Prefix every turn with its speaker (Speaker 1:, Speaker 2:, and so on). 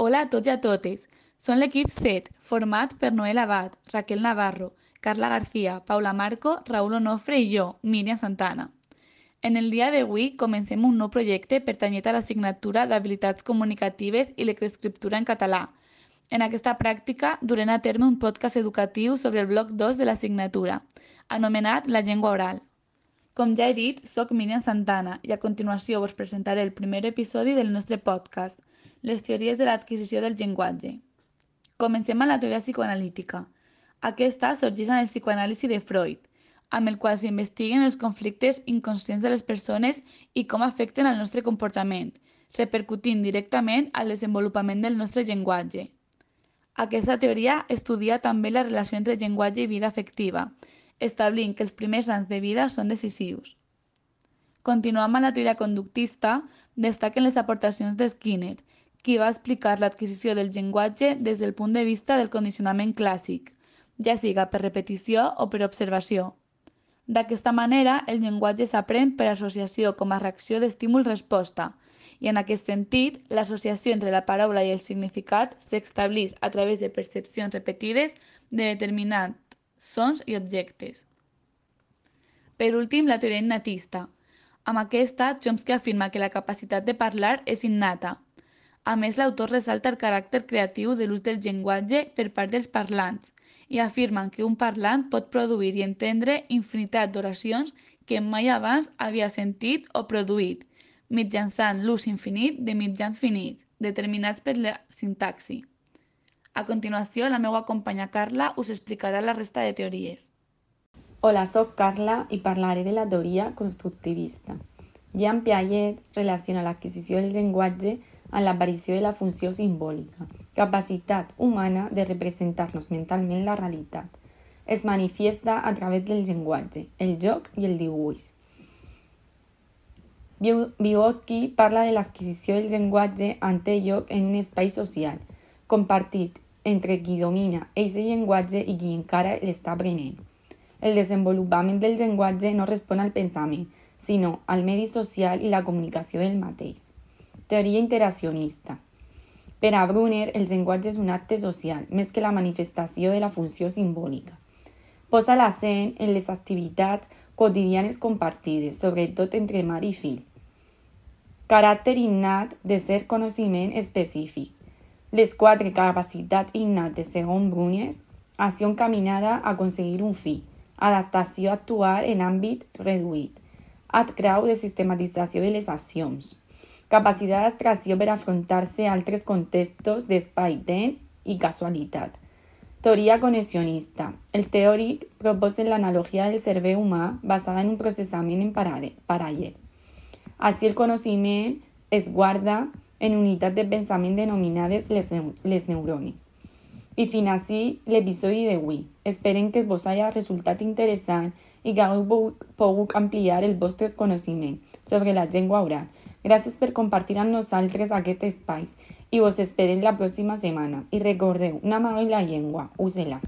Speaker 1: Hola a tots i a totes. Som l'equip 7, format per Noel Abad, Raquel Navarro, Carla García, Paula Marco, Raúl Onofre i jo, Míriam Santana. En el dia d'avui comencem un nou projecte pertanyet a l'assignatura d'habilitats comunicatives i l'escriptura en català. En aquesta pràctica durem a terme un podcast educatiu sobre el bloc 2 de l'assignatura, anomenat La llengua oral. Com ja he dit, sóc Míriam Santana i a continuació us presentaré el primer episodi del nostre podcast, les teories de l'adquisició del llenguatge. Comencem amb la teoria psicoanalítica. Aquesta sorgeix en el psicoanàlisi de Freud, amb el qual s'investiguen els conflictes inconscients de les persones i com afecten el nostre comportament, repercutint directament al desenvolupament del nostre llenguatge. Aquesta teoria estudia també la relació entre llenguatge i vida afectiva, establint que els primers anys de vida són decisius. Continuant amb la teoria conductista, destaquen les aportacions de Skinner, qui va explicar l'adquisició del llenguatge des del punt de vista del condicionament clàssic, ja siga per repetició o per observació. D'aquesta manera, el llenguatge s'aprèn per associació com a reacció d'estímul-resposta, i en aquest sentit, l'associació entre la paraula i el significat s'estableix a través de percepcions repetides de determinats sons i objectes. Per últim, la teoria innatista. Amb aquesta, Chomsky afirma que la capacitat de parlar és innata, a més, l'autor ressalta el caràcter creatiu de l'ús del llenguatge per part dels parlants i afirma que un parlant pot produir i entendre infinitat d'oracions que mai abans havia sentit o produït, mitjançant l'ús infinit de mitjans finits, determinats per la sintaxi. A continuació, la meva companya Carla us explicarà la resta de teories.
Speaker 2: Hola, sóc Carla i parlaré de la teoria constructivista. Jean Piaget relaciona l'adquisició del llenguatge en l'aparició de la funció simbòlica, capacitat humana de representar-nos mentalment la realitat. Es manifiesta a través del llenguatge, el joc i el dibuix. Vygotsky parla de l'adquisició del llenguatge en té lloc en un espai social, compartit entre qui domina aquest llenguatge i qui encara l'està aprenent. El desenvolupament del llenguatge no respon al pensament, sinó al medi social i la comunicació del mateix. Teoria interaccionista. Per a Brunner, el llenguatge és un acte social, més que la manifestació de la funció simbòlica. Posa l'accent en les activitats quotidianes compartides, sobretot entre mare i fill. Caràcter innat de ser coneixement específic. Les quatre capacitats innates, segons Brunner, acció encaminada a aconseguir un fi, adaptació a actuar en àmbit reduït, ad grau de sistematització de les accions capacitat d'abstracció per afrontar-se a altres contextos d'espai-temps i casualitat. Teoria conexionista. El teòric proposa l'analogia del cervell humà basada en un processament en paral·lel. Així el coneixement es guarda en unitats de pensament denominades les, les neurones. I fins així l'episodi d'avui. Esperem que vos hagi resultat interessant i hagueu pogut ampliar el vostre coneixement sobre la llengua oral Gràcies per compartir amb nosaltres aquest espai i vos esperem la pròxima setmana. I recordeu, una mà i la llengua, úsela.